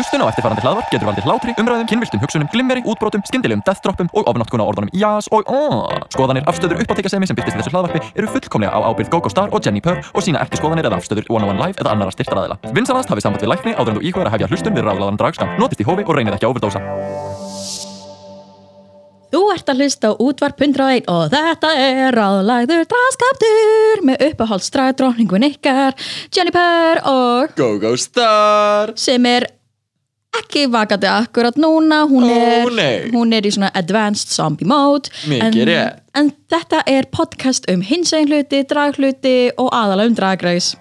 Hlustun á eftirfarandi hlaðvarp getur valdið hlátri, umræðum, kynviltum hugsunum, glimmeri, útbrotum, skyndilegum deathdroppum og ofnáttkuna orðunum jás og aaaah. Skoðanir, afstöður, uppáttekasemi sem byrtist í þessu hlaðvarpi eru fullkomlega á ábyrgð GoGo Star og Jenni Purr og sína ekki skoðanir eða afstöður One on One Live eða annara styrtaraðila. Vinsanast hafið samband við lækni áður en þú íkvæður að hefja hlustun við ráðlaðan dragskam. Notist í hófi og reynið ekki að overdósa. Þú ert að hlusta á útvarp 101 og þetta er ráðlæður draskaptur með uppáhaldsdrag dróningun ykkar Jennifer og GoGo Star sem er ekki vakandi akkurat núna hún, er, nei. hún er í svona advanced zombie mode. En, en þetta er podcast um hinsegin hluti, draghluti og aðalega um dragreis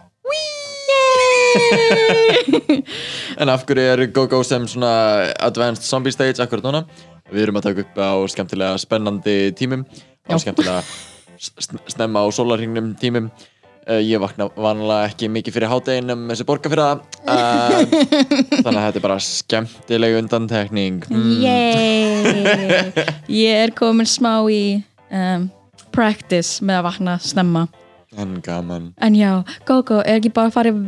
En af hverju er GoGo sem svona advanced zombie stage akkurat núna? Við erum að taka upp á skemmtilega spennandi tímum á skemmtilega sn- snemma á sólarhingnum tímum Ég vakna vanlega ekki mikið fyrir hádeginum þessi borga fyrir það uh, Þannig að þetta er bara skemmtileg undantekning. Mm. Ég er komin smá í um, practice með að vakna snemma. En gaman. En já, Gogo, er ekki bara að fara að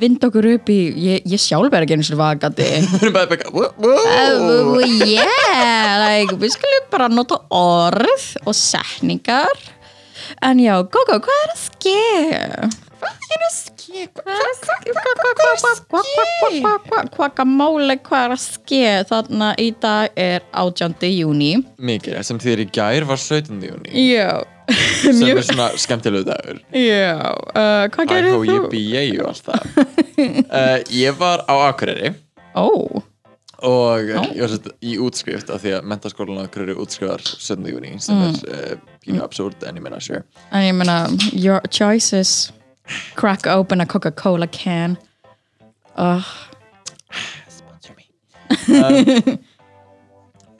vinda okkur upp í, ég, ég sjálf er ekki einu svona vakandi. Við erum bara að beka uh, Yeah, like, við skulum bara nota orð og setningar En já, Gogo, hvað er að ske? Hvað er að ske? Hvað er að ske? Hvað er er að ske? Þarna í dag er 18. júni Mikið, sem þýðir í gær var 17. júni Já, sem mjög er svona skemmtilegu dagur Já, uh, hvað gerir þú? ég býja og allt það uh, Ég var á Akureyri Ó, og ég var sett í útskrift af því að mentaskólan á Akureyri útskrifar 17. júni sem Mm. er uh, pínu absúrt en ég menna sure. En ég meina, your choices. Crack open a Coca-Cola can. Uh, um,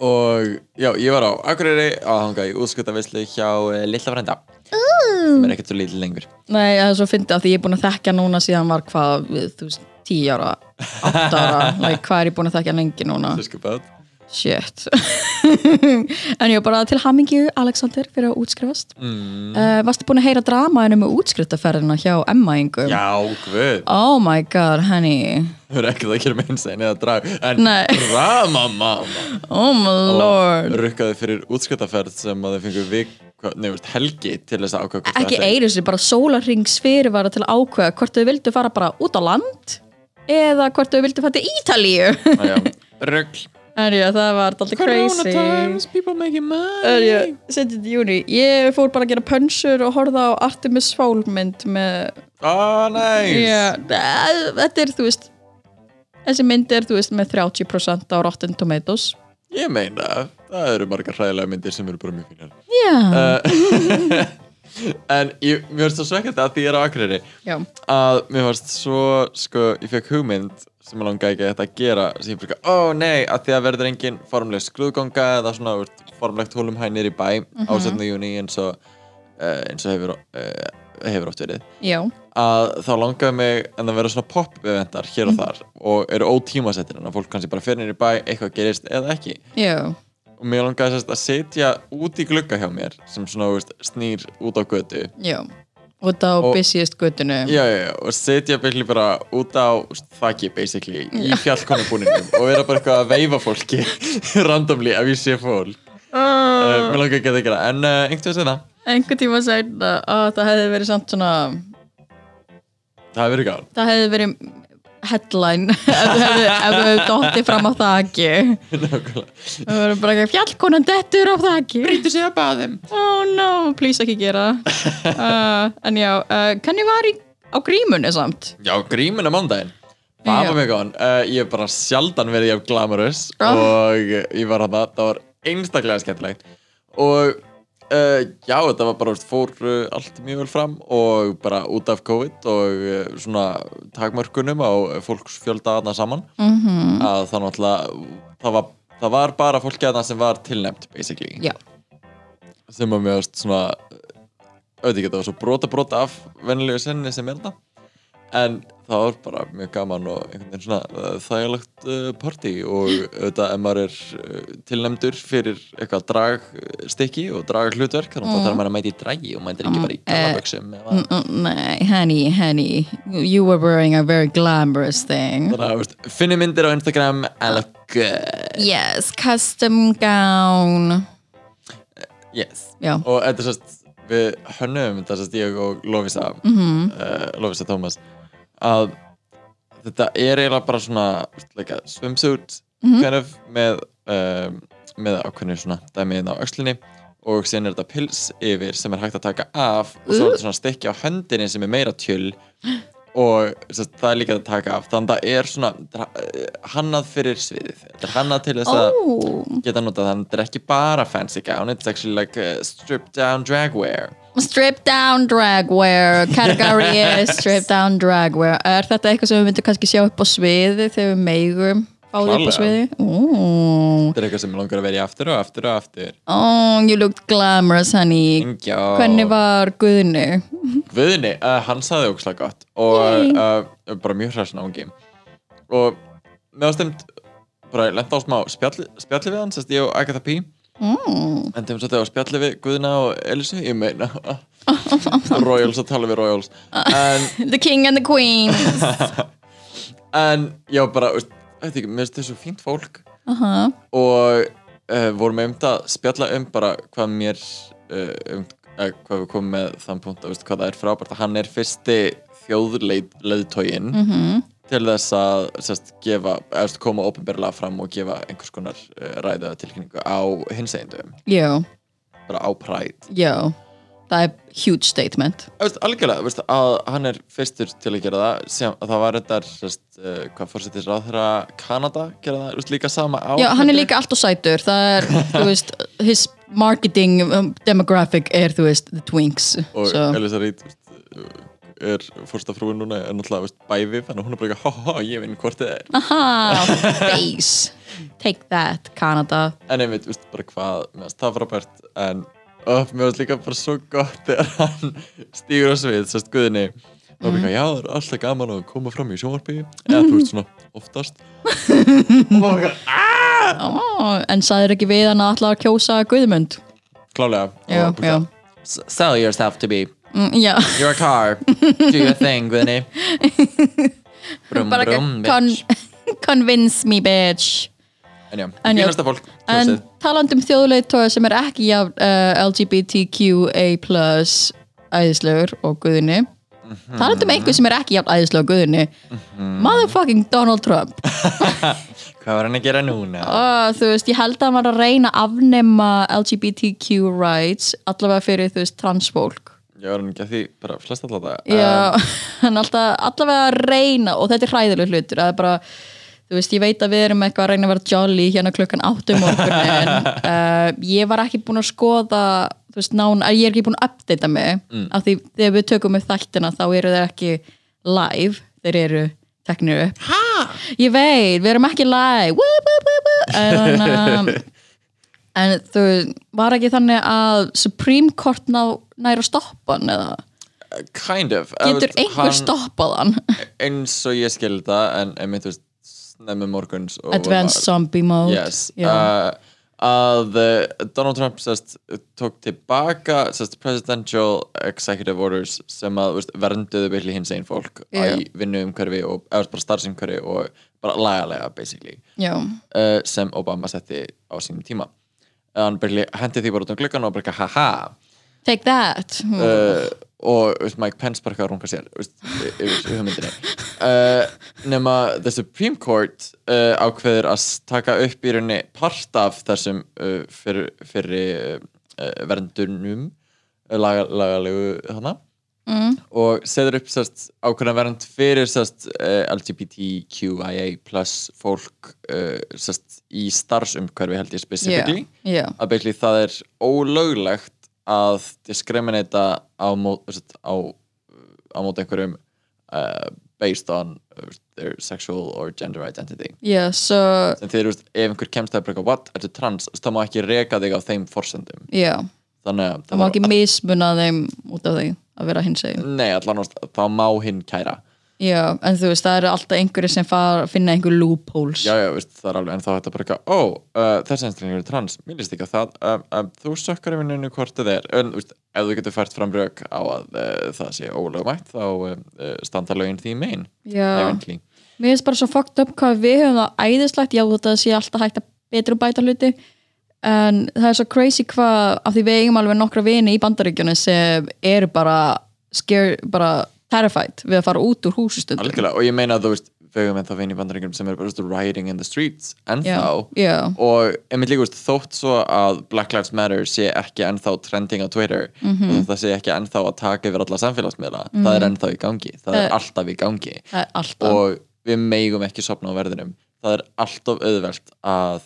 og já, ég var á Akureyri að hanga í útskriftavislu hjá uh, Lilla frænda. Sem er ekkert svo lítil lengur. Nei, það er svo fyndið af því ég er búin að þekkja núna síðan var hvað, við, þú veist, 10 ára 8 ára, like, hvað er ég búin að þekkja lengi núna? Shit. En ég var bara til hamingju, Alexander, fyrir að útskrifast. Mm. uh, Varstu búin að heyra dramaðinu með útskriftaferðina hjá Emma Ingum? Já, guð. Oh my god, honey. Það er ekkert að gera með einstein eða drag. En Nei. drama mamma. Oh my lord. rukkaði fyrir útskriftaferð sem að þau fengu vik, veist, helgi til þess að ákvæða ekki einu sem bara sólarrings fyrirvara til að ákveða hvort þau vildu fara bara út á land eða hvort þau vildu fara til Ítalíu. Já, það var alltaf crazy. setjum í júni ég fór bara að gera pönsur og horfa á Artemis Fowl-mynd með Ah, nice. Það- þetta er, þú veist þessi mynd er, þú veist, með 30% á Rotten Tomatoes. Ég meina, það eru margar hræðilega myndir sem eru bara mjög fínar. Já, uh, En ég, mér finnst það svekkandi að því ég er á Akureyri. Já, að mér finnst svo, sko, ég fekk hugmynd sem ég langaði ekki að þetta að gera sem ég fyrir ó nei, að því að verður engin formleg skrúðganga eða svona veist, formlegt hólumhænir í bæ á 17. júni eins og uh, eins og hefur, uh, hefur oft verið. Já. Að þá langaði mig en það vera svona pop-up eventar hér og þar og eru ótímasettir en að fólk kannski bara fyrir nýri bæ eitthvað gerist eða ekki. Já, og mér langaði sérst að setja út í glugga hjá mér sem svona veist, snýr út á götu. Já út á busiest göttinu já, já, já, og setja basically bara út á þakki basically í fjallkonubúninum og vera bara eitthvað að veifa fólki randomly ef ég sé fólk uh, mér langaði ekki að gera en uh, einhvern veginn það, einhvern tíma sæna að það hefði verið samt svona það hefur verið gáð það hefði verið headline ef þú hefði dottið fram á þakki nákvæmlega. Það verður bara ekki fjallkonan dettur á þakki Brýtu sig að baðum oh no, please ekki gera. Uh, en já, uh, kann ég var í, á grímunni samt. Já, grímin á mándaginn Það var mjög góðan uh, Ég hef bara sjaldan verið af glamorous Ah. og ég var hann það var einstaklega skemmtilegt. Og uh, já, þetta var bara fór uh, allt mjög vel fram og bara út af COVID og uh, svona takmörkunum á fólksfjölda aðna saman. Mm að það náttúrulega það var, það var bara fólki aðna sem var tilnefnt basically. Já, sem mér varst svona auðvitað það var svo brota brota af venjulegu sinni sem er þetta en það var bara mjög gaman og einhvern veginn svona uh, þægilegt uh, partí og auðvitað ef maður er uh, tilnæmdur fyrir eitthvað dragstykki og drag hlutverk þannig að það þarf maður að mæti í dragi og mætir ekki bara í galaböksum Mm, Nei, honey, honey You were wearing a very glamorous thing. Finni myndir á Instagram I look good. Yes, custom gown. Yes. Og þetta er sérst við hönnum þetta sérst ég og Lovisa. Mhm. Lovisa Thomas að þetta er eiginlega bara svona like swimsuit Mhm. kind of með um, með ákveðinu svona dæmiðin á öxlinni og síðan er þetta pils yfir sem er hægt að taka af og svo er þetta svona stykki á höndinni sem er meira tjöl og sérst, það er líka að taka af. Þannig að það er svona uh, hannað fyrir sviðið. Þetta er hannað til þess að Oh, geta notað þannig að þetta er ekki bara fancy gown it's actually like stripped down drag wear strip down dragwear Category is strip down dragwear Er þetta eitthvað sem við myndum kannski sjá upp á sviði þegar við megum fá því upp á sviði? Oh, þetta er eitthvað sem ég langar að vera í aftur og aftur og aftur. Oh you looked glamorous honey. Engjá Hvernig var Guðni? Guðni, uh, hann saði ógslag gott og uh, bara mjög hræsna ángi og með ástemt bara lenda á smá spjalli, spjalli við hann sérst ég og Agatha P Mm. en þeim svolítið á spjalli við Guðna og Elisu ég meina Royals að tala við Royals en The king and the queen en já bara, veist, veit ekki, mér finnst þessu fínt fólk Aha. og uh, vorum einmitt að spjalla um bara hvað mér uh, um, uh, hvað við komum með þann punkt að veist, hvað það er frábært að hann er fyrsti þjóðleiðtógin mm -hmm. Til þess að sest, gefa, veist, koma ópenbarlega fram og gefa einhvers konar uh, ræða tilkynningu á hinsegjendum Já, bara á præt já. Það er huge statement. Veist, algjörlega, veist, að hann er fyrstur til að gera það sem, að það var þetta uh, hvað fórsettis ráðherra Kanada gera það veist, líka sama á Já, hann er líka allt og sætur. Það er, þú veist, his marketing um, demographic er, þú veist, the twinks. Og so. Elisa Reid veist, er fórsta frúin núna er náttúrulega veist, bæði þannig að hún er bara eitthvað, ha ha, ég vinn hvort þið er. Aha, face Take that, Canada en einmitt, veist, bara hvað, mér finnst það frábært en oh, mér finnst líka bara svo gott þegar hann stígur á svið, sérst Guðni. Og bara, já, það er alltaf gaman að koma fram í sjónvarpi. Eða þú veist svona, oftast. Og bara, oh, En sagður ekki við hann að alltaf að kjósa Guðmund? Klálega. Já, og bara, já. "S- sell yourself to be mm, Já, you're a car, do your thing Guðni brum bara brum, con bitch. convince me, bitch. En já, fínasta fólk En kjósið. talandi um þjóðleitóa sem er ekki já, uh, LGBTQA æðislegur og guðinni Mhm. talandi um einhver sem er ekki jafn æðislegur og guðinni motherfucking Donald Trump. Hvað var hann að gera núna? og þú veist, ég held að hann var að reyna að afnema LGBTQ rights allavega fyrir þú veist transfólk Ég var hann ekki að því bara flest alltaf það Já, hann er alltaf, allavega að reyna og þetta er hræðileg hlutur það er bara, þú veist, ég veit að við erum eitthvað að reyna að vera jolly hérna klukkan áttum morgunin uh, ég var ekki búin að skoða þú veist, nán, ég er ekki búin að updata mig mm. af því þegar við tökum upp þættina þá eru þeir ekki live þeir eru teknir upp ha? ég veit, við erum ekki live woo, woo, woo. en um, en þú var ekki þannig að Supreme Court ná, nær að stoppa hann eða? Kind of. Getur einhver stoppað hann? Eins og ég skil það En einmitt, þú veist, snemmi morguns Advanced zombie mode. Yes. Já. uh, Að uh, Donald Trump sest, tók tilbaka sest, Presidential Executive Orders sem að vernduðu byrli hins einn fólk Já. í vinnu umhverfi og bara starfsumhverfi og bara lagalega basically. Já, uh, sem Obama setti á sínum tíma. Hann byrli hendi því bara út um gluggan og bara haha take that. Uh, og veist, Mike Pence bara eitthvað að runga sér veist, yfir hugmyndinni. Uh, nema the Supreme Court uh, ákveður að taka upp í rauninni part af þessum uh, fyrir, fyrir uh, verndunum uh, laga, lagalegu hana mm. og setur upp sérst, ákveðna vernd fyrir sérst, uh, LGBTQIA plus fólk uh, sérst, í starfsumhverfi held ég já, specifically já, að basically það er ólöglegt að diskriminata á á, á mót einhverjum uh, based on uh, their sexual or gender identity. Já, svo en þeir, veist, ef einhver kemst að bara what, ertu trans, þá má ekki reka þig á þeim forsendum. Já, þannig að það má ekki mismuna þeim út af því að vera hins egin nei, allan ást, þá má hinn kæra Já, en þú veist, það eru alltaf einhverju sem far, finna einhver loopholes. Já, já, veist, það er alveg, en þá þetta bara eitthvað, ó, uh, þessi einstaklingur er trans, mér líst ekki að það, uh, uh, þú sökkar í vinninu hvort það er, en, veist, ef þú getur fært fram rauk á að uh, það sé ólögumætt, þá uh, uh, standa lögin því megin, Já, eventually. mér finnst bara svo fucked up hvað við höfum það æðislegt, já þetta sé alltaf hægt að betur og bæta hluti. En það er svo crazy hvað af því við terrified við að fara út úr húsustundum Algjörlega, og ég meina að þú veist, við höfum ennþá vinn í bandaríkjum sem eru bara, veist, rioting in the streets, ennþá, já, og einmitt líka, þótt svo að Black Lives Matter sé ekki ennþá trending á Twitter Mhm. og þetta sé ekki ennþá að taka yfir alla samfélagsmiðla það er ennþá í gangi, það er Það- alltaf í gangi. það er alltaf. Og við megum ekki sopna á verðinum. Það er alltaf auðvelt að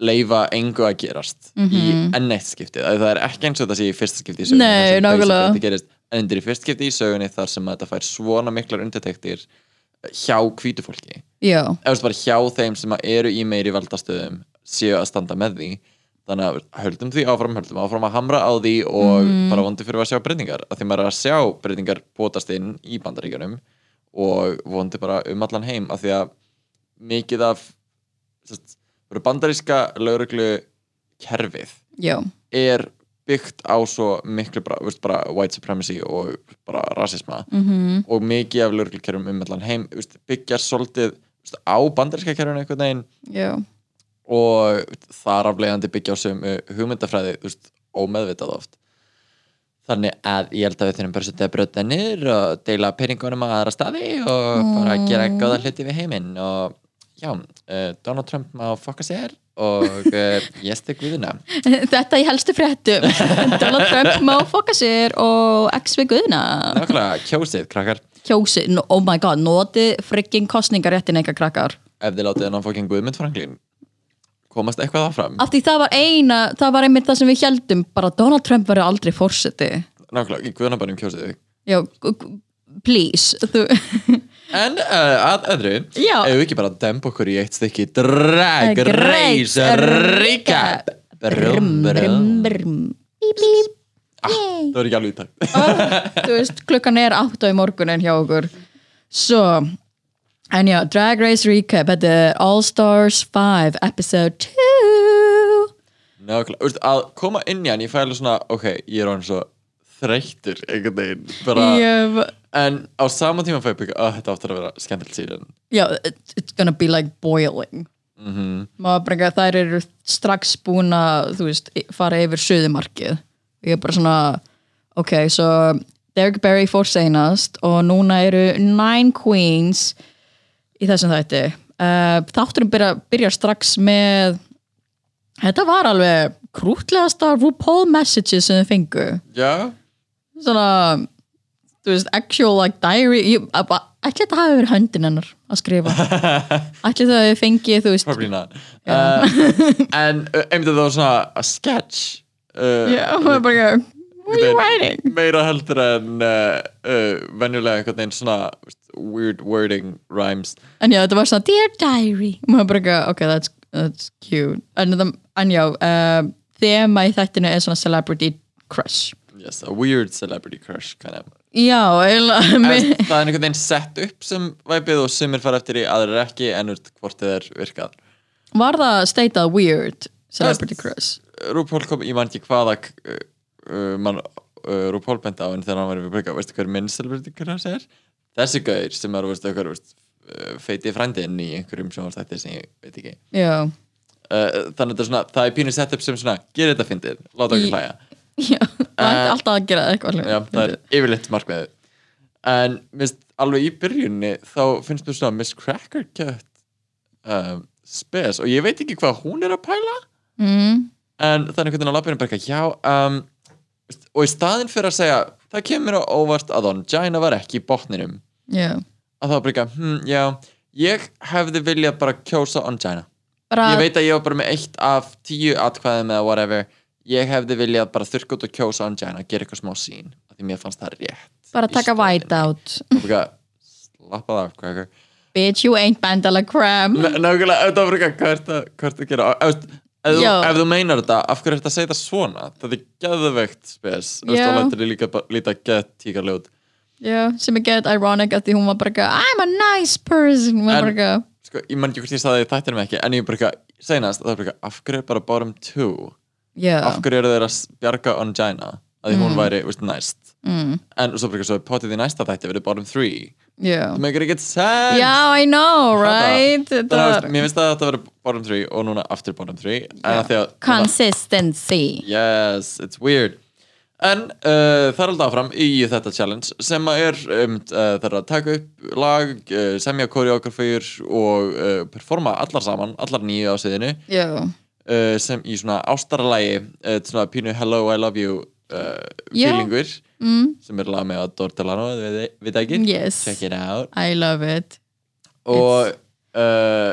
leifa engu að gerast í enn eitt skiptið, Að það er ekki eins og þetta sé í fyrsta skipti í sögunni Mhm. Nei, nákvæmlega. Basically þetta gerist, en þetta er í fyrsta skipti í sögunni þar sem að þetta fær svona miklar undirtektir hjá hvítu fólki. Já, eða bara hjá þeim sem eru í meiri valdastöðum séu að standa með því. Þannig að höldum því áfram, höldum áfram að hamra á því og bara vondi fyrir að sjá breytingar. Að því maður er að sjá breytingar bótast inn í bandaríkjunum og vondi bara um allan heim. Að því að mikið af sest, bandaríska lauruglu kerfið já, er byggt á svo miklu bara, veist, bara white supremacy og bara rasisma. Mhm. -hmm. og mikið af lögreglukerfum um allan heim veist, byggjar svolítið veist, á bandaríska kerfinu einhvern veginn. Já. Og þar aflegandi byggja á sem hugmyndafræði ómeðvitað oft. Þannig að ég held að við þurfum bara að setja bröta niður og deila peningunum á aðra staði og bara gera góða hluti við heiminn. Og já, uh, Donald Trump má fokka sér og uh, ég stek viðina þetta í helstu fréttum. Donald Trump má fokka sér og x við guðna. Nákvæmlega, kjósið, krakkar. Kjósi, no- oh my god, noti friggin kostningaréttin eitthvað krakkar. Ef þið látið hennan fokking Guðmund Franklin komast eitthvað áfram. Af því það var eina, það var einmitt það sem við heldum bara Donald Trump verður aldrei fórseti Nákvæmlega, í Guðnabarnum kjósið þig. Já, please þú, En uh, að öðru. Ef við ekki bara dempa okkur í eitt stykki Drag Race Recap. Brum, brum brum. bíp, bíp. Það var ekki alveg í takt. Þú veist, klukkan er 8 í morgunin hjá okkur. Svo en já, Drag Race Recap þetta er All Stars 5 episode 2 Nákvæmlega, að koma inn í hann Ég fæla svona, ok, ég er hann svo þreyttur einhvern veginn bara, ég, En á sama tíma fæ ég byggja að þetta áttur að vera skemmtileg síðan já, it- it's gonna be like boiling. Maður bara ekki að þær eru strax búin að þú veist, fara yfir söðumarkið ég er bara svona ok, svo Derek Barry fór seinast og núna eru nine queens í þessum þætti. Uh, þátturinn byrja, byrjar strax með þetta var alveg krútlegasta RuPaul messages sem þau fengu. Já, svona þú veist, actual like diary. Ég, ætli þetta hafi verið höndin hennar að skrifa? Ætli það hafi fengið þú veist probably not. Uh, En uh, einmitt að það var svona a sketch uh, já, hún er bara what are you writing? meira heldur en uh, uh, venjulega einhvern veginn svona weird wording rhymes. En já, þetta var svona dear diary. Og maður bara ekki, ok, that's, that's cute. En, en já, uh, þema í þættinu er svona celebrity crush yes, a weird celebrity crush kind of. Já, eiginlega En það er einhvern veginn sett upp sem væpið og sumir fara eftir í aðrir ekki en úr hvort þið er virkað. Var það statað weird celebrity crush? RuPaul kom, ég man ekki hvaða uh, uh, man, uh, RuPaul benda á en þegar hann var við breyka, veistu hver minn celebrity crush er? Þessi gauðir sem er, veistu, hver, veistu, feiti frændinn í einhverjum sjónvarstætti sem ég veit ekki. Já, uh, þannig að þetta er svona, það er pínu sett upp sem svona gera þetta fyndið, láta okkur hlæja já, alltaf að gera eitthvað Já, það er yfirleitt markmiðið. En minnst alveg í byrjunni þá finnst mér svona Miss Cracker Cut um, spes. Og ég veit ekki hvað hún er að pæla mm, en það er einhvern veginn á lappinu eitthvað, já um, og í staðin fyrir að segja það kemur á óvart að Ongina var ekki í botninum. Já. Að það eitthvað, hm, já ég hefði viljað bara kjósa Ongina bara, ég veit að ég var bara með eitt af tíu atkvæðum eða whatever ég hefði viljað bara þurrka út og kjósa Ongina gera eitthvað smá sín, því mér fannst það rétt bara taka white out. Bara slappað af bitch you ain't bandala cram nákvæmlega, þetta var bara hvað ert að, gera. Ef, þú, meinar þetta, af hverju ert að segja þetta svona? Það er geðveikt spes. Þið líka líta geð tíkarljót Já, sem er gett ironic að því hún var bara I'm a nice person. En- sko, ég man ekki hvort ég staði í þættinum ekki en ég bara það er eitthvað af hverju er bara bottom two já, af hverju eru þeir að bjarga Ongina? Að því hún væri, veist, næst. Mm, en svo bara eitthvað, svo potið í næsta þætti verið bottom three. Já það meikir ekkert sense. Já, I know, right? Þannig að veist, mér finnst að þetta verið bottom three og núna aftur bottom three. En að því að consistency. Yes, it's weird. En uh, það er alltaf áfram í þetta challenge sem að er um, uh, það er að taka upp lag, uh, semja koreografíur og uh, performa allar saman, allar nýju á siðinu Já, uh, sem í svona ástaralagi uh, svona pínu Hello I Love You uh, feelingur mm, sem er lag með að Dortelano, við, við ekki? Yes. Check it out. I love it. Og uh,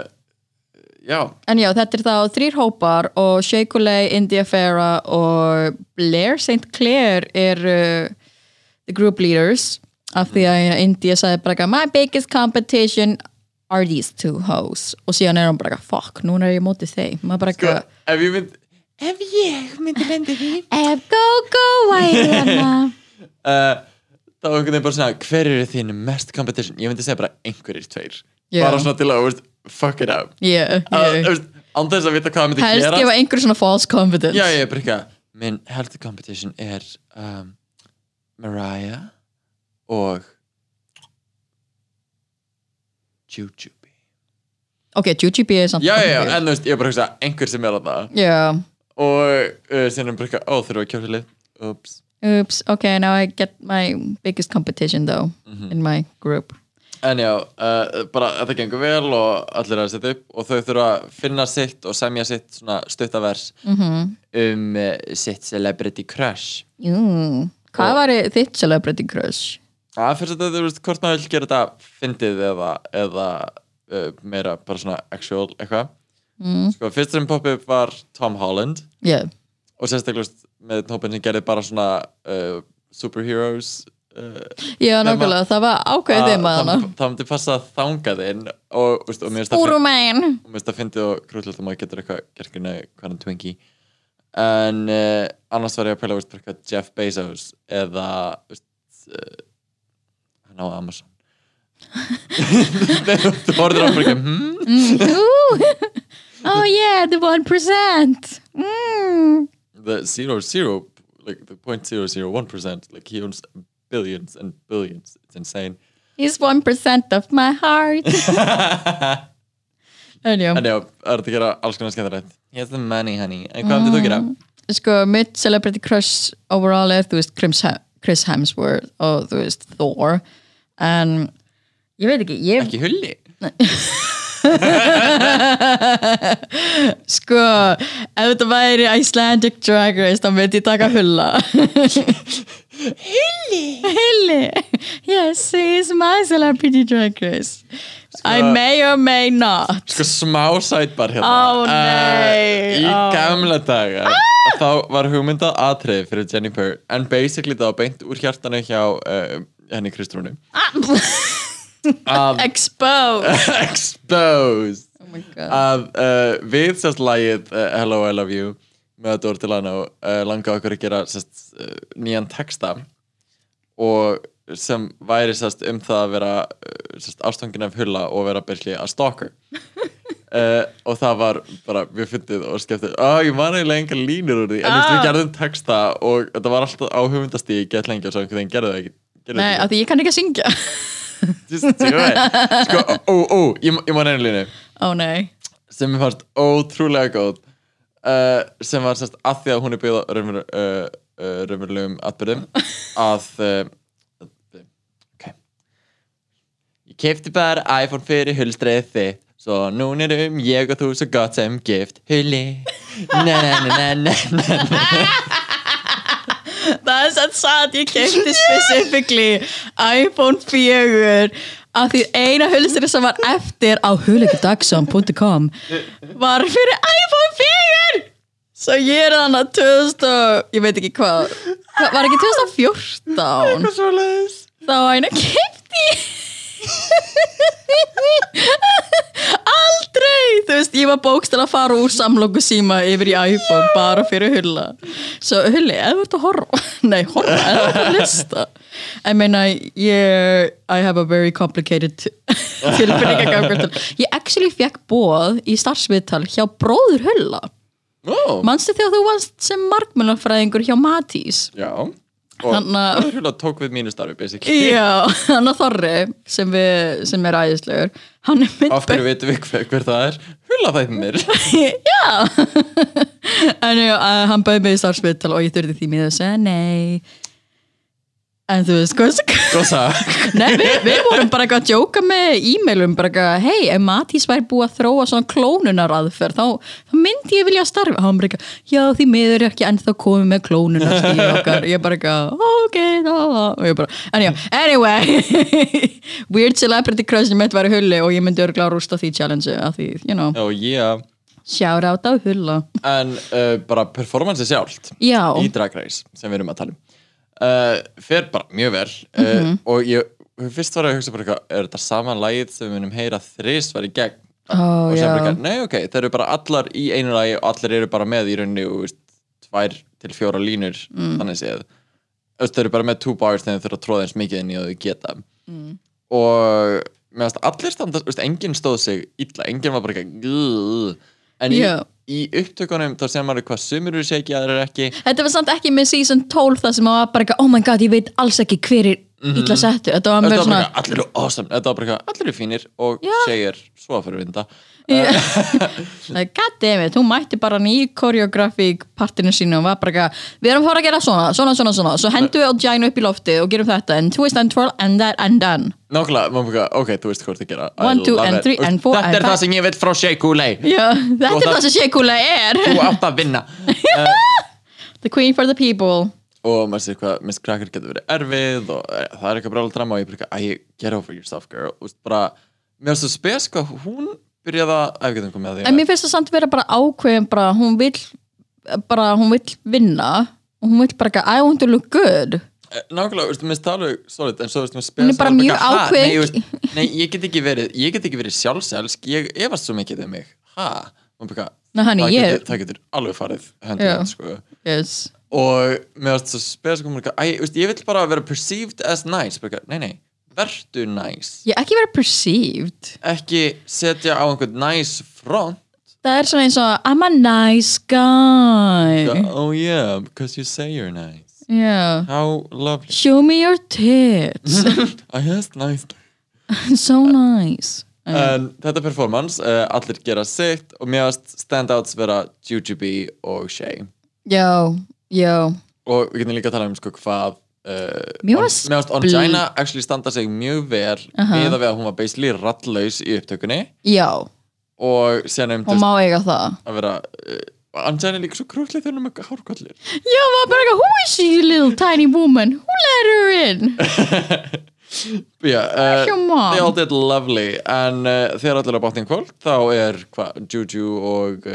já, En já, þetta er þá þrýr hópar og Shea Coulee, India Farah og Blair St. Clair er uh, the group leaders. Af því að India sagði bara my biggest competition are these two hoes? Og síðan er hann bara fuck, núna er ég mótið þeim. Maður bara sko, ef ég mynd ef ég myndi lendi því. Ef go go hérna uh, þá er einhvern veginn bara svona hver eru þín mest competition? Ég myndi segja bara einhverjir tveir. Já. bara svona til að veist, fuck it up. Yeah, yeah. án þess að vita hvað það myndi helst gera. gefa einhver svona false confidence já ég er bara eitthvað. Minn healthy competition er um, Mariah og Jujubee ok, Jujubee er samt já já já en þú veist ég er bara að hugsa einhver sem er að það já, og uh, síðan er bara eitthvað ó þurfum við að kjósa lið. Ups oops, ok, now I get my biggest competition though Mhm. in my group. En já, uh, bara þetta gengur vel og allir er að setja upp og þau þurfa að finna sitt og semja sitt svona stuttavers mhm. um uh, sitt celebrity crush. Jú, hvað var þitt celebrity crush? Það fyrst að þetta, þú veist, hvort maður vil gera þetta fyndið eða, eða uh, meira bara svona actual eitthvað. Mm. Sko, fyrst sem poppið var Tom Holland Yeah. og sérstaklega þú veist, með hópin sem gerði bara svona uh, superheroes uh, Já, nákvæmlega, það var ákveðið þeim að hana það, myndi passa að þanga þinn og, þú veist, og mér finnst það fyndið- og krúllilegt að maður getur eitthvað hvað hann Twinkie en annars var ég að pæla veist, bara eitthvað Jeff Bezos eða veist, uh, hann á Amazon. Nei, þú horfður á bara eitthvað hmm? Oh yeah, the 1% mm. the zero zero like the point zero zero one percent like he owns billions and billions. It's insane. He's 1% of my heart. En já, en já, það er þetta að gera alls konar skemmtilegt? Here's the money honey. En hvað myndir þú gera? sko, mitt celebrity crush overall er, þú veist, Chris, Chris Hemsworth og þú veist, Thor en ég veit ekki, ég ekki hulli? Sko, ef þetta væri Icelandic Drag Race þá myndi ég taka Hulla. Hulli? Hulli. Yes, he is my celebrity Drag Race. I may or may not. Sko smá sætbar hérna. Ó, Eh, nei. í Ó. gamla daga þá var hugmyndað atriði fyrir Jennifer. En basically var beint úr hjartanu hjá uh, henni Kristrúnu. Að Exposed. Exposed. Oh my god. Að uh, við sérst lagið uh, Hello I Love You með Dór Delano uh, langa okkur að gera sérst, uh, nýjan texta og sem væri sérst um það að vera uh, sérst, ástfangin af hulla og vera byrli að stalker. Uh, og það var bara mjög fyndið og skemmtið að ég man eiginlega enga línur úr því en Ah. við gerðum texta og þetta var alltaf á hugmyndastíði gett lengi og svo einhvern veginn gerðu það ekki Nei, af því ég kann ekki að syngja. Just do it sko, ó, ó, ég, ég man einu línu. Ó nei. Sem mér fannst ótrúlega góð uh, sem var sérst að því að hún er byggð á raunveru, uh, uh, raunverulegum atbyrðum að uh, ok. Ég kefti bara iPhone fyrir hulstreið þitt svo núna erum ég og þú svo gott sem gift hulli. Na na na na na na Það er satt satt, ég kefti specifically iPhone 4 af því eina hulstri sem var eftir á hulegudagsam.com var fyrir iPhone 4 Svo ég er þannig að 2000 og- ég veit ekki hvað. Var ekki 2014 eitthvað svo leiðis þá eina kefti aldrei! Þú veist, ég var bókstæl að fara úr samlokku síma yfir í iPhone bara fyrir hulla. Svo hulli, eða ert að horfa nei, horfa, eða ert að lista ég meina ég I have a very complicated tilfinningagangur til ég actually fekk bóð í starfsviðtal hjá bróður Hulla. Ó, manstu þegar þú varst sem markmjölafræðingur hjá Matís? Já Og það hula tók við mínu starfi, basically. Já, hann að Þorri sem, við, sem er æðislegur hann er mynd Af hverju veitum við hver, hver það er? Hula þættinir já. En já, uh, hann bauði mig í starfsviðtal og ég þurfti því miður að segja nei en þú veist hvað Gósa Nei, við, við vorum bara að djóka með e-mailum, bara eitthvað, hei, ef Matís væri búið að þróa svona klónunar aðferð, þá, þá myndi ég vilja starfa. Hann bara eitthvað, já, því miður er ekki ennþá komið með klónunar stíð okkar. Ég bara eitthvað, ok, þá, þá, og ég bara, en já, anyway, weird celebrity crush mitt var í hulli og ég myndi örgulega að rústa því challenge, að því, you know, Já, yeah. Shout out á hulla. En uh, bara performance sjálft Já, í Drag Race sem við erum að tala um uh, fer bara mjög vel uh, Mhm. og ég fyrst var að hugsa bara eitthvað, er þetta sama lagið sem við munum heyra þrist var í gegn Ó, og sem bara eitthvað, nei ok, þeir eru bara allar í einu lagi og allir eru bara með í rauninni og veist, tvær til fjóra línur Mm. þannig séð Þú þeir eru bara með two bars þegar þeir þurfa að tróða eins mikið inn í og þau geta Mm. og finnst allir standa, þú veist, enginn stóð sig illa, enginn var bara "Grrr." en Já. Í upptökunum þá sem maður hvað sumir eru segi að þeir eru ekki. Þetta var samt ekki með season 12 það sem var bara eitthvað, oh my god, ég veit alls ekki hver er illa settu. Þetta var var bara svona, allir eru awesome. Þetta var bara allir eru fínir. Og segir svo að fyrir vinda God damn it, hún mætti bara nýju koreografík partinu sínu og var bara eitthvað, við erum að fara að gera svona, svona, svona, svona. Svo hendum við Gina upp í loftið og gerum þetta and twist and twirl and that and done. Nákvæmlega, ok, þú veist hvað þú ert að gera I One, two, love and it. three, Þú veist, and four, Þetta and er það five. sem ég veit frá Já, þetta Þú er það sem Shekula er. Þú átt að vinna. The queen for the people. Og maður sér hvað, Miss Cracker getur verið erfið og e, það er eitthvað brála drama og ég bara, eitthvað, æ, get over yourself girl. Þú veist, bara, mér finnst það spes hvað hún byrjaði að, ef við getum komið að því En mér finnst það samt vera bara ákveðin bara, hún vill bara, hún vill vinna og hún vill bara eitthvað, I want to look good Eh, Nákvæmlega, mér finnst það alveg solid en svo, mér spes Hún er bara mjög ákveðin. Nei, ég veist, nei, get ekki verið, ég get ekki verið sjálfselsk Ég efast svo mikið um mig Ha? Nei, honey, það, ég- getur, það alveg farið höndið, Já. sko yes. og mér varst svo spes veist, ég vill bara vera perceived as nice bara, nei, nei, vertu nice ekki vera perceived. Ekki setja á einhvern nice front. Það er svona eins og I'm a nice guy. Oh yeah, because you say you're nice. Yeah. How lovely. Show me your tits. I asked nicely So nice. En þetta performance, uh, allir gera sitt og mér varst standouts vera Jujubee og Shay Já, já og við getum líka að tala um sko hvað Mér On- varst mér bl- Ongina actually standa sig mjög vel uh við að við að hún var basically rattlaus í upptökunni. Já, og síðan um hún má eiga það. að vera uh, Angela er líka svo krútlega þegar hún er með hárkollir Já, maður bara eitthvað, who is she, little tiny woman? Who let her in? yeah, uh, they all did lovely. En uh, þegar allir á bátning kvöld þá er hva, Juju og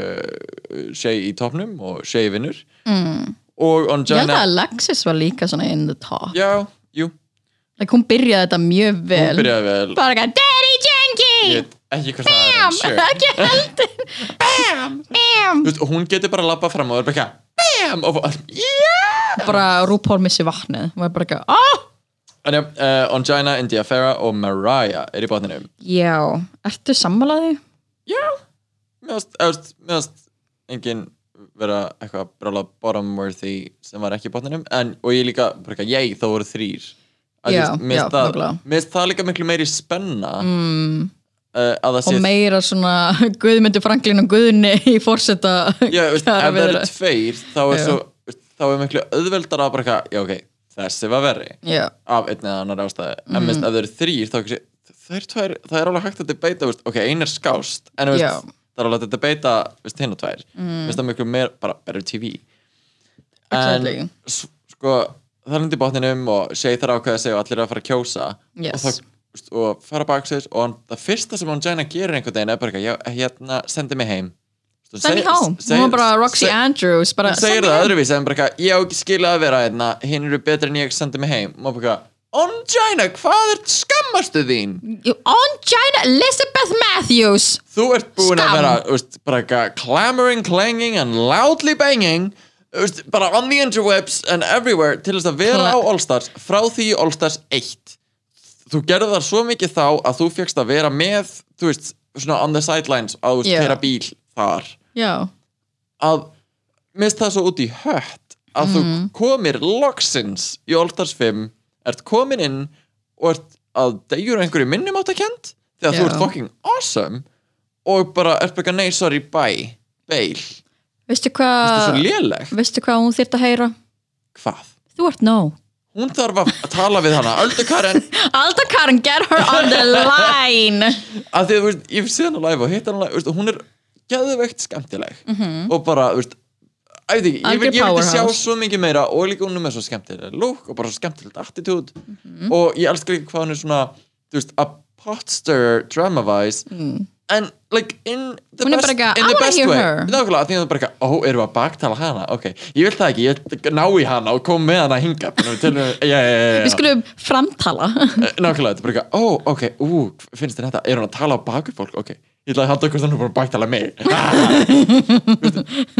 Shay í topnum og Shay vinnur. Mm. Og Ég held að Alexis var líka svona in the top. Já, jú, like, Hún byrjaði þetta mjög vel. hún byrjaði vel. Bara eitthvað, Daddy Janky ég veit ekki hvað það er sure. Ekki heldur. Bam, bam! Þú veist, og hún getur bara að labba fram og það er bara eitthvað bam, og bara, yeah! Bara RuPaul missi vatnið. Hún var bara eitthvað, ah! En já, uh, Ongina, India Farah og Mariah er í bátninum Já, ertu sammálaði? Já, varst engin vera eitthvað brála bottom worthy sem var ekki í botninum. En, og ég líka, bara ég, þá voru þrýr þú veist, mér finnst það- líka miklu meiri spenna mm. uh, Og meira svona Guðmundur Franklin og Guðni í veist, ef það eru tveir þá er svo, veist, þá er miklu auðveldar að bara já ok, þessi var verri. Já, af einni eða annar ástæði en veist, ef það eru þrýr, þá er, það er alveg hægt að debata, veist, ok, ein er skást en veist, Já. Það er alveg að debata hinn og tvær, mm. það miklu meir bara better TV Exactly. en sko það er hundi í botninum og þarf að ákveða sig og allir eru að fara að kjósa. Yes. og, það, og fara baksins og það fyrsta sem hann Jenna gerir einhvern veginn er bara hérna, sendi mig heim. Þú send me seg- home. seg- Hún var bara Roxy seg- Andrews hún segir það eitthvað, ég á ekki skilja að vera hérna, hinn eru betri en ég sendi mig heim. Og maður bara Ongina, hvað er skammastu þín? You- On China, Elizabeth Matthews Þú ert búin Skam. að vera, veist, bara clamoring, clanging and loudly banging veist, bara on the interwebs and everywhere til þess að vera Kla- á Allstars frá því Allstars 1 þú gerði það svo mikið þá að þú fegst að vera með þú veist, svona on the sidelines veist, Já. keira bíl þar já, að mist það svo út í hött að þú komir loksins í Allstars 5 ert komin inn og ert að degjur einhverju minnum áttakend þegar þú Já. ert fucking awesome og bara ert bara nei, sorry, bye bail, veistu þú ert svo hvað léleg? veistu hvað hún þyrft að heyra? Hvað? þú ert no Hún þarf að tala við hana. Öldu Karen. Alda Karen, get her on the line. Að því að þú veist, ég sé hana live og hitt hana live, veist, hún er geðveikt skemmtileg. Og bara, þú veist ég veit ekki, ég, ég vildi sjá svo mikið meira og líka hún er með svo skemmtileg look og bara svo skemmtilegt attitude. Og ég elskar líka hvað hún er svona þú veist, a potster drama-wise. En like in the Hún best, in I the best way. nákvæmlega, því að það er bara eitthvað, ó, erum við að baktala hana? Ok, ég vil það ekki, ég vil ná í hana og koma með hana hinga já, já. Við skulum framtala. Eh, Nákvæmlega, þetta er bara eitthvað, ó, ok, ú, finnst þér þetta, er hún að tala á baku fólk, ok, ég ætla að halda hvort hann er bara að baktala mig.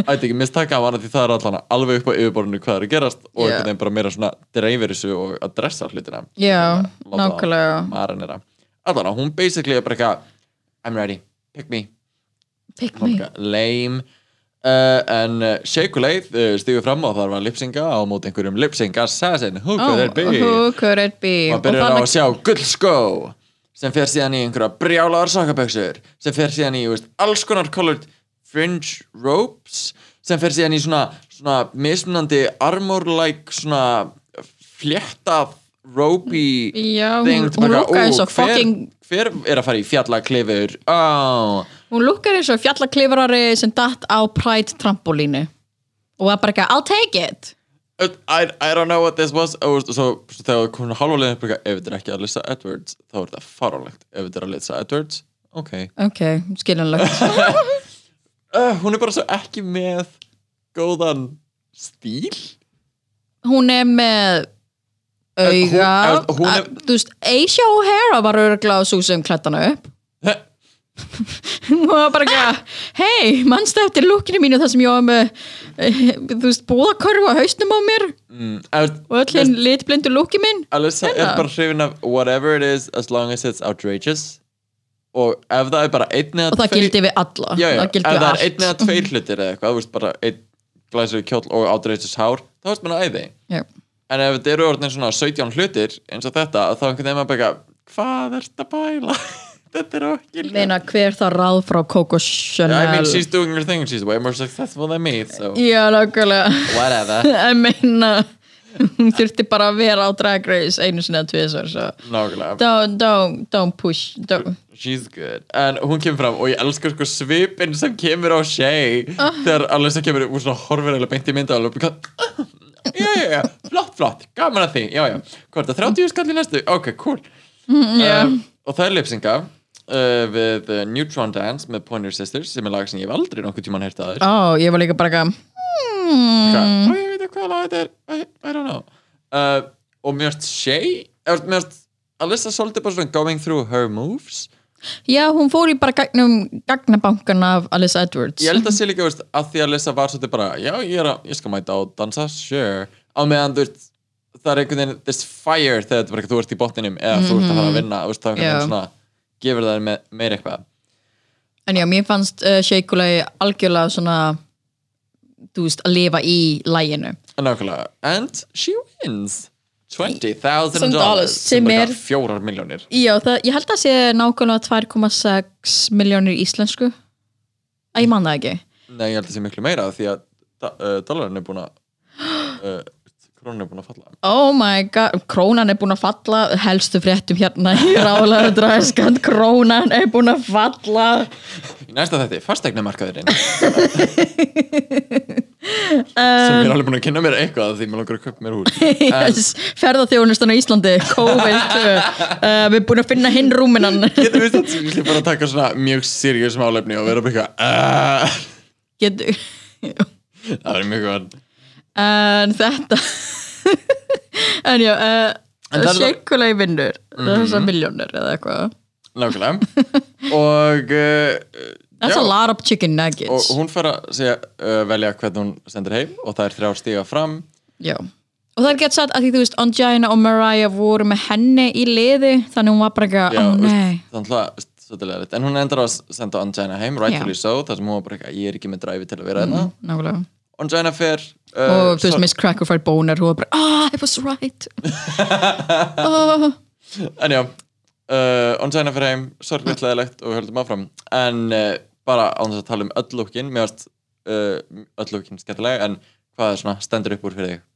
Ætti ekki, mist taka á hana því það er allan alveg upp á yfirborðinu hvað er að gerast og Já. einhvern veginn bara meira svona dreifir þessu og að dressa hlutina. Já, nákvæmlega. Allan, hún basically er bara eitthvað I'm ready, pick me. Pick Hún me lame. Uh, en uh, Sheikuleit uh, stígur fram og þar var lipsinga á móti einhverjum lipsing assassin, who could it be? Who could it be? Og Og byrjar á að sjá gullskó sem fer síðan í einhverja brjálaðar sokkaböksur sem fer síðan í veist, alls konar colored fringe ropes sem fer síðan í svona, svona mismunandi armor-like svona fléttað ropey Já, hún, thing hún lukkar eins og hver, fucking hver er að fara í fjallaklifur? Oh. Hún lukkar eins og fjallaklifrari sem datt á Pride trampolínu. Og var bara ekki I'll take it I, I don't know what this was. Og svo, þegar hún halva leiðin ef þetta er ekki Alyssa Edwards þá er þetta farálegt ef þetta er Alyssa Edwards ok. Ok, skiljanlegt. Uh, hún er bara svo ekki með góðan stíl. Hún er með auga. er- að- Þú veist, Aisha O'Hara var örgla á svo sem klættana upp Hún var bara ekki Hei, mannstu eftir lukkinu mínu þar sem ég var með eh, þú veist, búðakörfu á hausnum á mér? Mm, og öll hinn litblindu lukki minn Alyssa er Hérna. bara hrifin af whatever it is as long as it's outrageous. Og ef það er bara einn eða og það gildi við alla. Já, já, það ef það er allt. einn eða tveir hlutir eða eitthvað, þú veist bara einn glæsur kjóll og outrageous hár þá veist maður æði. Já. en ef þetta eru orðin svona 17 hlutir eins og þetta þá einhvern veginn bara eitthvað, hvað ert að bæla þetta er okkur. Meina hver það ráð frá Coco Chanel I mean she's doing her thing. She's way more successful than me so. Já, nákvæmlega. Whatever. Ég meina hún þurfti bara að vera á Drag Race einu sinni eða tvisar so. nákvæmlega. Don't, don't, don't push don't. She's good. En hún kemur fram og ég elskar sko svipin sem kemur á Shay. Þegar Alyssa kemur og svona horfir eða beint í mynda og alveg Já, já, já, flott, flott, gaman að því Já, já, hvað er það, 30 skall í næstu? Ok, cool. Yeah. um, Og það er lipsinga uh, við uh, Neutron Dance með Pointer Sisters sem er lag sem ég hef aldrei nokkuð tímann heyrt að þér ó, ég var líka bara Hvað? hmm. Ó, ég veit ekki hvað lag þetta er. I, I don't know. Uh, Og finnst Shay Mér finnst Alyssa svolítið bara svona going through her moves. Já, hún fór í bara gagnum gagnabankan af Alice Edwards. Ég held að sé líka, veist, að því að Lissa var svolítið bara, já, ég, er að, ég skal mæta og dansa, sure, á meðan, þú veist, það er einhvern veginn, this fire þegar þetta bara, þú ert í botninum eða þú ert að fara að vinna, þú veist, það er einhvern veginn svona, gefur það me, meir eitthvað. en já, mér fannst uh, Sheikulei algjörlega svona þú veist, að lifa í læginu nákvæmlega, and she wins. $20,000 Some dollars, sem er fjórar miljónir. já, það, ég held að sé nákvæmlega 2,6 miljónir íslensku. Að ég man það ekki. Nei, ég held að það sé miklu meira því að uh, dollarin er búin að, uh, krónin er búin að falla. Oh my god, krónan er búin að falla. Helstu fréttum hérna í rálega dræskand, krónan er búin að falla. Í næsta þetta er fastegnamarkaðurinn sem ég er alveg búin að kynna mér eitthvað því mér langar að köpa mér hús. Yes, ferðarþjónustan á Íslandi COVID uh, við erum búin að finna hinn rúminan. Getur við þetta sem bara að taka svona mjög serious málefni og vera bara eitthvað uh, Getur Það er mjög góð en þetta en já uh, er- Sheikulei vinnur. Þessar miljónir eða eitthvað. Nákvæmlega. Og uh, That's Já. a lot of chicken og nuggets hún fær að segja, uh, velja hvernig hún sendir heim og það er þrjár stiga fram. Já. Og það er gett satt að því þú veist Angina og Mariah voru með henni í liði þannig hún var bara ekki, ó veist, nei. þannig að en hún endar á að senda Angina heim, rightfully so þar sem hún var bara ekki, ég er ekki með dræfi til að vera hérna. Nákvæmlega. Angina fer Og þú veist Miss Cracker fær bónar hún var bara, ah, I was right. Oh. En já, uh, Onsæna fyrir heim, sorglega leðilegt og við höldum áfram. En uh, bara án þess að tala um öll lúkin Mér varst uh, öll lúkin skemmtilega En hvað er svona stendur upp úr fyrir þig?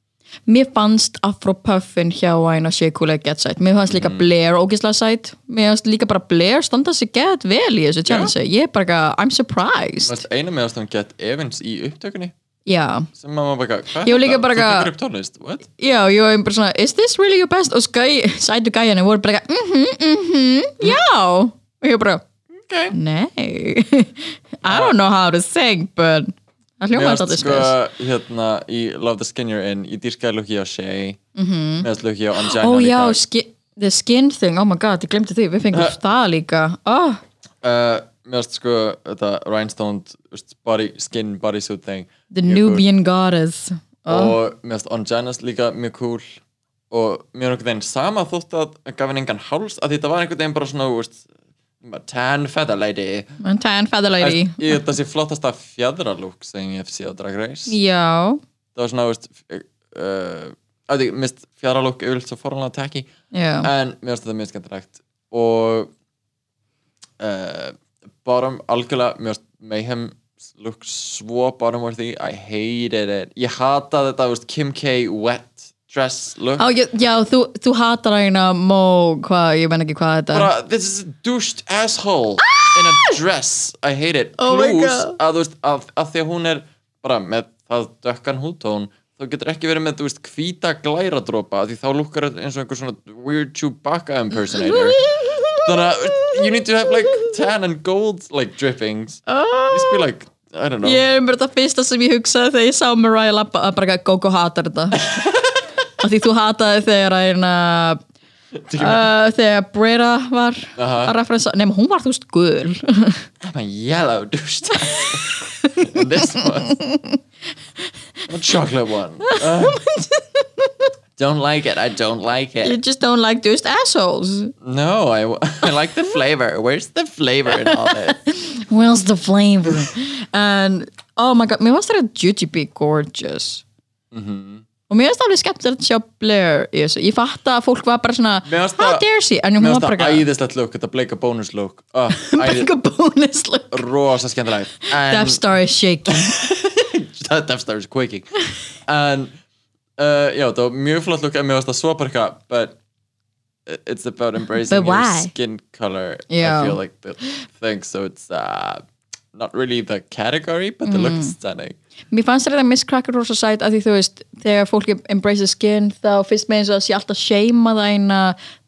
Mér fannst Afro Puffin hjá Aina Sheikulek gett sætt Mér fannst líka Blair ógislega sætt Mér fannst líka bara Blair standa sig gett vel í þessu challenge. Ég er bara I'm surprised. Eina með að gett Evans í upptökunni Já, Sem maður bara, hvað Ég líka bara Þú tekur upp tónlist, what? já, ég var bara svona Is this really your best? Og sætu gæjani voru bara ekki Mhm, mhm, já. Og ég bara, Ok. Nei. I don't know how to sing But það Mér hljómaði varst þetta sko spes. hérna í Love the Skin You're In Í dýrskaði lúki á Shay. Mér varst lúki á Ongina Ó líka já, ski, the skin thing, oh my god, ég glemti því Við fengum það líka. Oh. uh, Mér varst sko þetta rhinestone body, skin bodysuit thing The mjög cool. Nubian goddess. Oh. og mér finnst Onjanas líka mjög cool. Og mér er einhvern veginn sama þótt að gaf henni engan háls að þetta var einhvern veginn bara svona veist, tan feather lady. Tan feather lady. Ég þetta sé flottasta fjadralúk sem ég hef séð á Drag Race. Já, það var svona veist, uh, að því mist fjadralúk yfirleitt svo forhaldlega tacky. Já. En mér finnst þetta mjög skemmtilegt. Og uh, bottom algjörlega mér finnst Mayhem look svo bottom worthy I hated it. Ég hata þetta veist, Kim K wet dress look. Á, já, já þú, þú hatar hérna Mó, hvað, ég menn ekki hvað þetta bara this is a douched asshole in a dress. I hate it. Oh my plus God. að þú veist að, að því að hún er bara með það dökkan húttón þá getur ekki verið með, þú veist, hvíta glæradrópa því þá lukkar þetta eins og einhver svona weird Chewbacca impersonator þannig að you need to have like tan and gold like drippings. Just be like, I don't know. Ég er bara þetta fyrsta sem ég hugsaði þegar ég sá Mariah Lappa að bara Gogo hatar þetta. Af því þú hataði þegar að hérna uh, þegar Brera var Aha. að referensa, nema hún var þú veist gul. I'm a yellow douche. And this one. A chocolate one. Uh, don't like it I don't like it You just don't like just assholes No, I, I like the flavor. Where's the flavor in all this? Where's the flavor? And, oh my god, mér fannst þetta Jujubee gorgeous Mhm. og mér finnst það alveg skemmtilegt að sjá Blair í þessu, ég fatt að fólk var bara svona how dare she, Mér finnst það æðislegt look, þetta bleika bónus look. Oh, eitthvað bonus look rosa skemmtilegt. Death Star is shaking Death Star is quaking. En, uh, já, það var mjög flott look, en mér finnst það svo bara eitthvað, but it's about embracing your skin color. Já. I feel like the thing, so it's uh, not really the category, but the look is stunning. Mér fannst þetta Miss Cracker rosa sæt að því þú veist, þegar fólk embrace the skin þá fyrst með eins og að sé alltaf seima það eina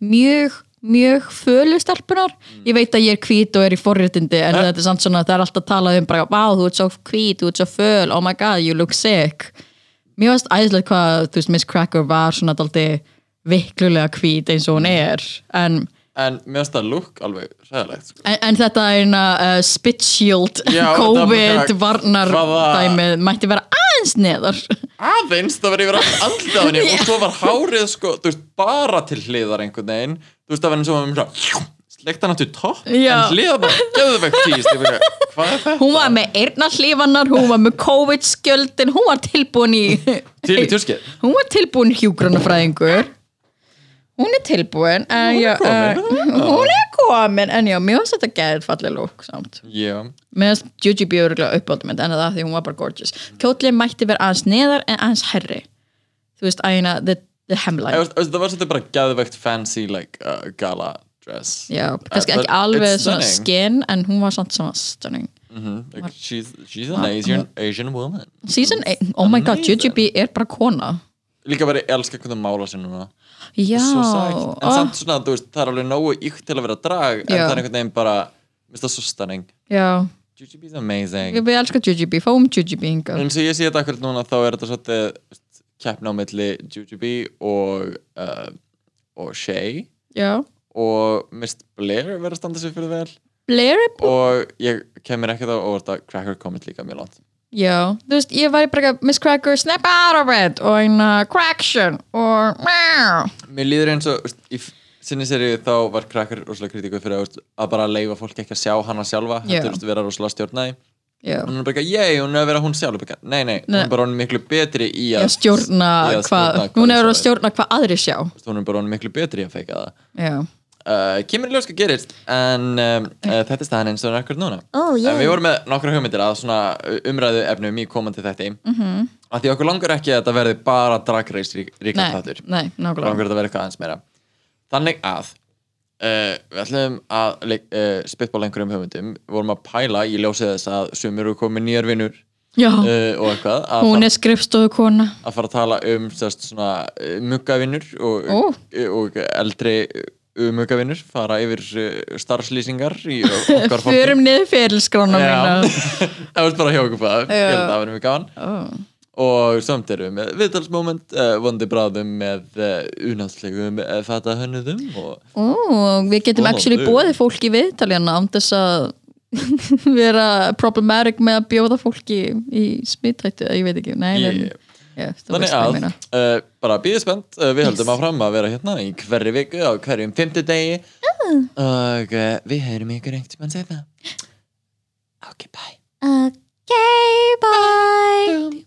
mjög mjög fölu stelpunar ég veit að ég er hvít og er í forréttindi en þetta er samt svona, það er alltaf talað um bara, vá, þú ert svo hvít, þú ert svo föl oh my god, you look sick mér fannst æðislega hvað, þú veist, Miss Cracker var svona daldi viklulega hvít eins og hún er en, En mér finnst það look alveg ræðilegt, sko. en, en þetta er eina uh, spit shield Já, þetta var COVID bara- varnar hvaða- dæmið mætti vera aðeins neðar. Aðeins, það var yfir allt andlið á henni og svo var hárið sko, þú veist, bara til hliðar einhvern veginn, þú veist, það var eins og sleikt hann til topp? En hliðar bara, geðu vekk tíst hvað er þetta? hún var með eyrnarhlífanar, hún var með COVID-skjöldin hún var tilbúin í Til hún var tilbúin hjúgrunafræðingur hún er tilbúin en, já, komin, uh, hún er komin en já, mér finnst þetta geðið fallið lúk samt. Já, mér finnst Jujubee öruglega uppáldum en það því hún var bara gorgeous. Kjótlið mætti vera aðeins neðar en aðeins herri þú veist, ægina, the, the hemline. Það var svolítið bara geðveikt fancy like uh, gala dress. Já, kannski Uh, ekki but alveg svona skin en hún var samt svona stunning. Mhm, like, she's, she's an Asian, Asian woman. Season 8, oh my god, Amazing. Jujubee er bara kona. Líka bara ég elska hvernig mála sér núna. Já, Svo En oh, samt svona, þú veist, það er alveg nógu ykt til að vera drag En Já. það er einhvern veginn bara, minnst það svo stunning. Já. Jujubee's amazing. Við elskum Jujubee, fáum Jujubee hingað. En sem ég sé þetta akkur núna þá er þetta svolítið keppni á milli Jujubee og uh, og Shay. Já, og Mist Blair verður að standa sig fyrir vel. Blairable og ég kemur ekkert á óvart að Cracker komið líka mjög langt. Já, þú veist, ég var bara eitthvað, Miss Cracker, snap out of it og eina craction og Mér líður eins og, í sinni serið þá var Cracker rosalega kritíku fyrir að, að bara leifa fólk ekki að sjá hana sjálfa. Já. þetta er vera rosalega stjórnaði Já, hún er bara ekki, yey, hún er að vera hún sjálf nei, nei, hún er bara hún miklu betri í að að stjórna að hvað, hún er ég að stjórna hvað aðri sjá. Hún er bara hún miklu betri í að feika það. Já, uh, kemur í ljós hvað gerist en um, uh, þetta er staðan eins og hún er akkur núna Oh, yeah. en við vorum með nokkra hugmyndir að svona umræðu efnum í komandi þætti mm. -hmm. að því okkur langar ekki að þetta verði bara drag race rík, ríka nei, þáttur Okkur langar þetta vera eitthvað aðeins meira þannig að uh, við ætlum að spitball einhverjum hugmyndum við vorum að pæla í ljósið þess að sumir eru komið nýjar vinnur og eitthvað að hún er skrifstofu kona að fara að tala um muggavinnur og, Ó. og eldri uh, muggavinnur fara yfir uh, starfslýsingar í okkar fólki. Förum niður fyrirskrána mína það var bara hjá okkur það. Ég held að það var mjög gaman. Oh. og samt erum við með viðtalsmoment uh, vondi bráðum með uh, unáðslegum uh, fata hönnuðum og Ó, við getum actually bóðið fólki í viðtaljana án þess að vera problematic með að bjóða fólki í smittættu, ég veit ekki. Nei, Ég- Yes, Þannig að, uh, bara býðið spennt uh, við yes. höldum að fram að vera hérna í hverju viku á hverjum fymtudegi uh. og við heyrum ykkur einhvers mann segja það Ok, bye Ok, bye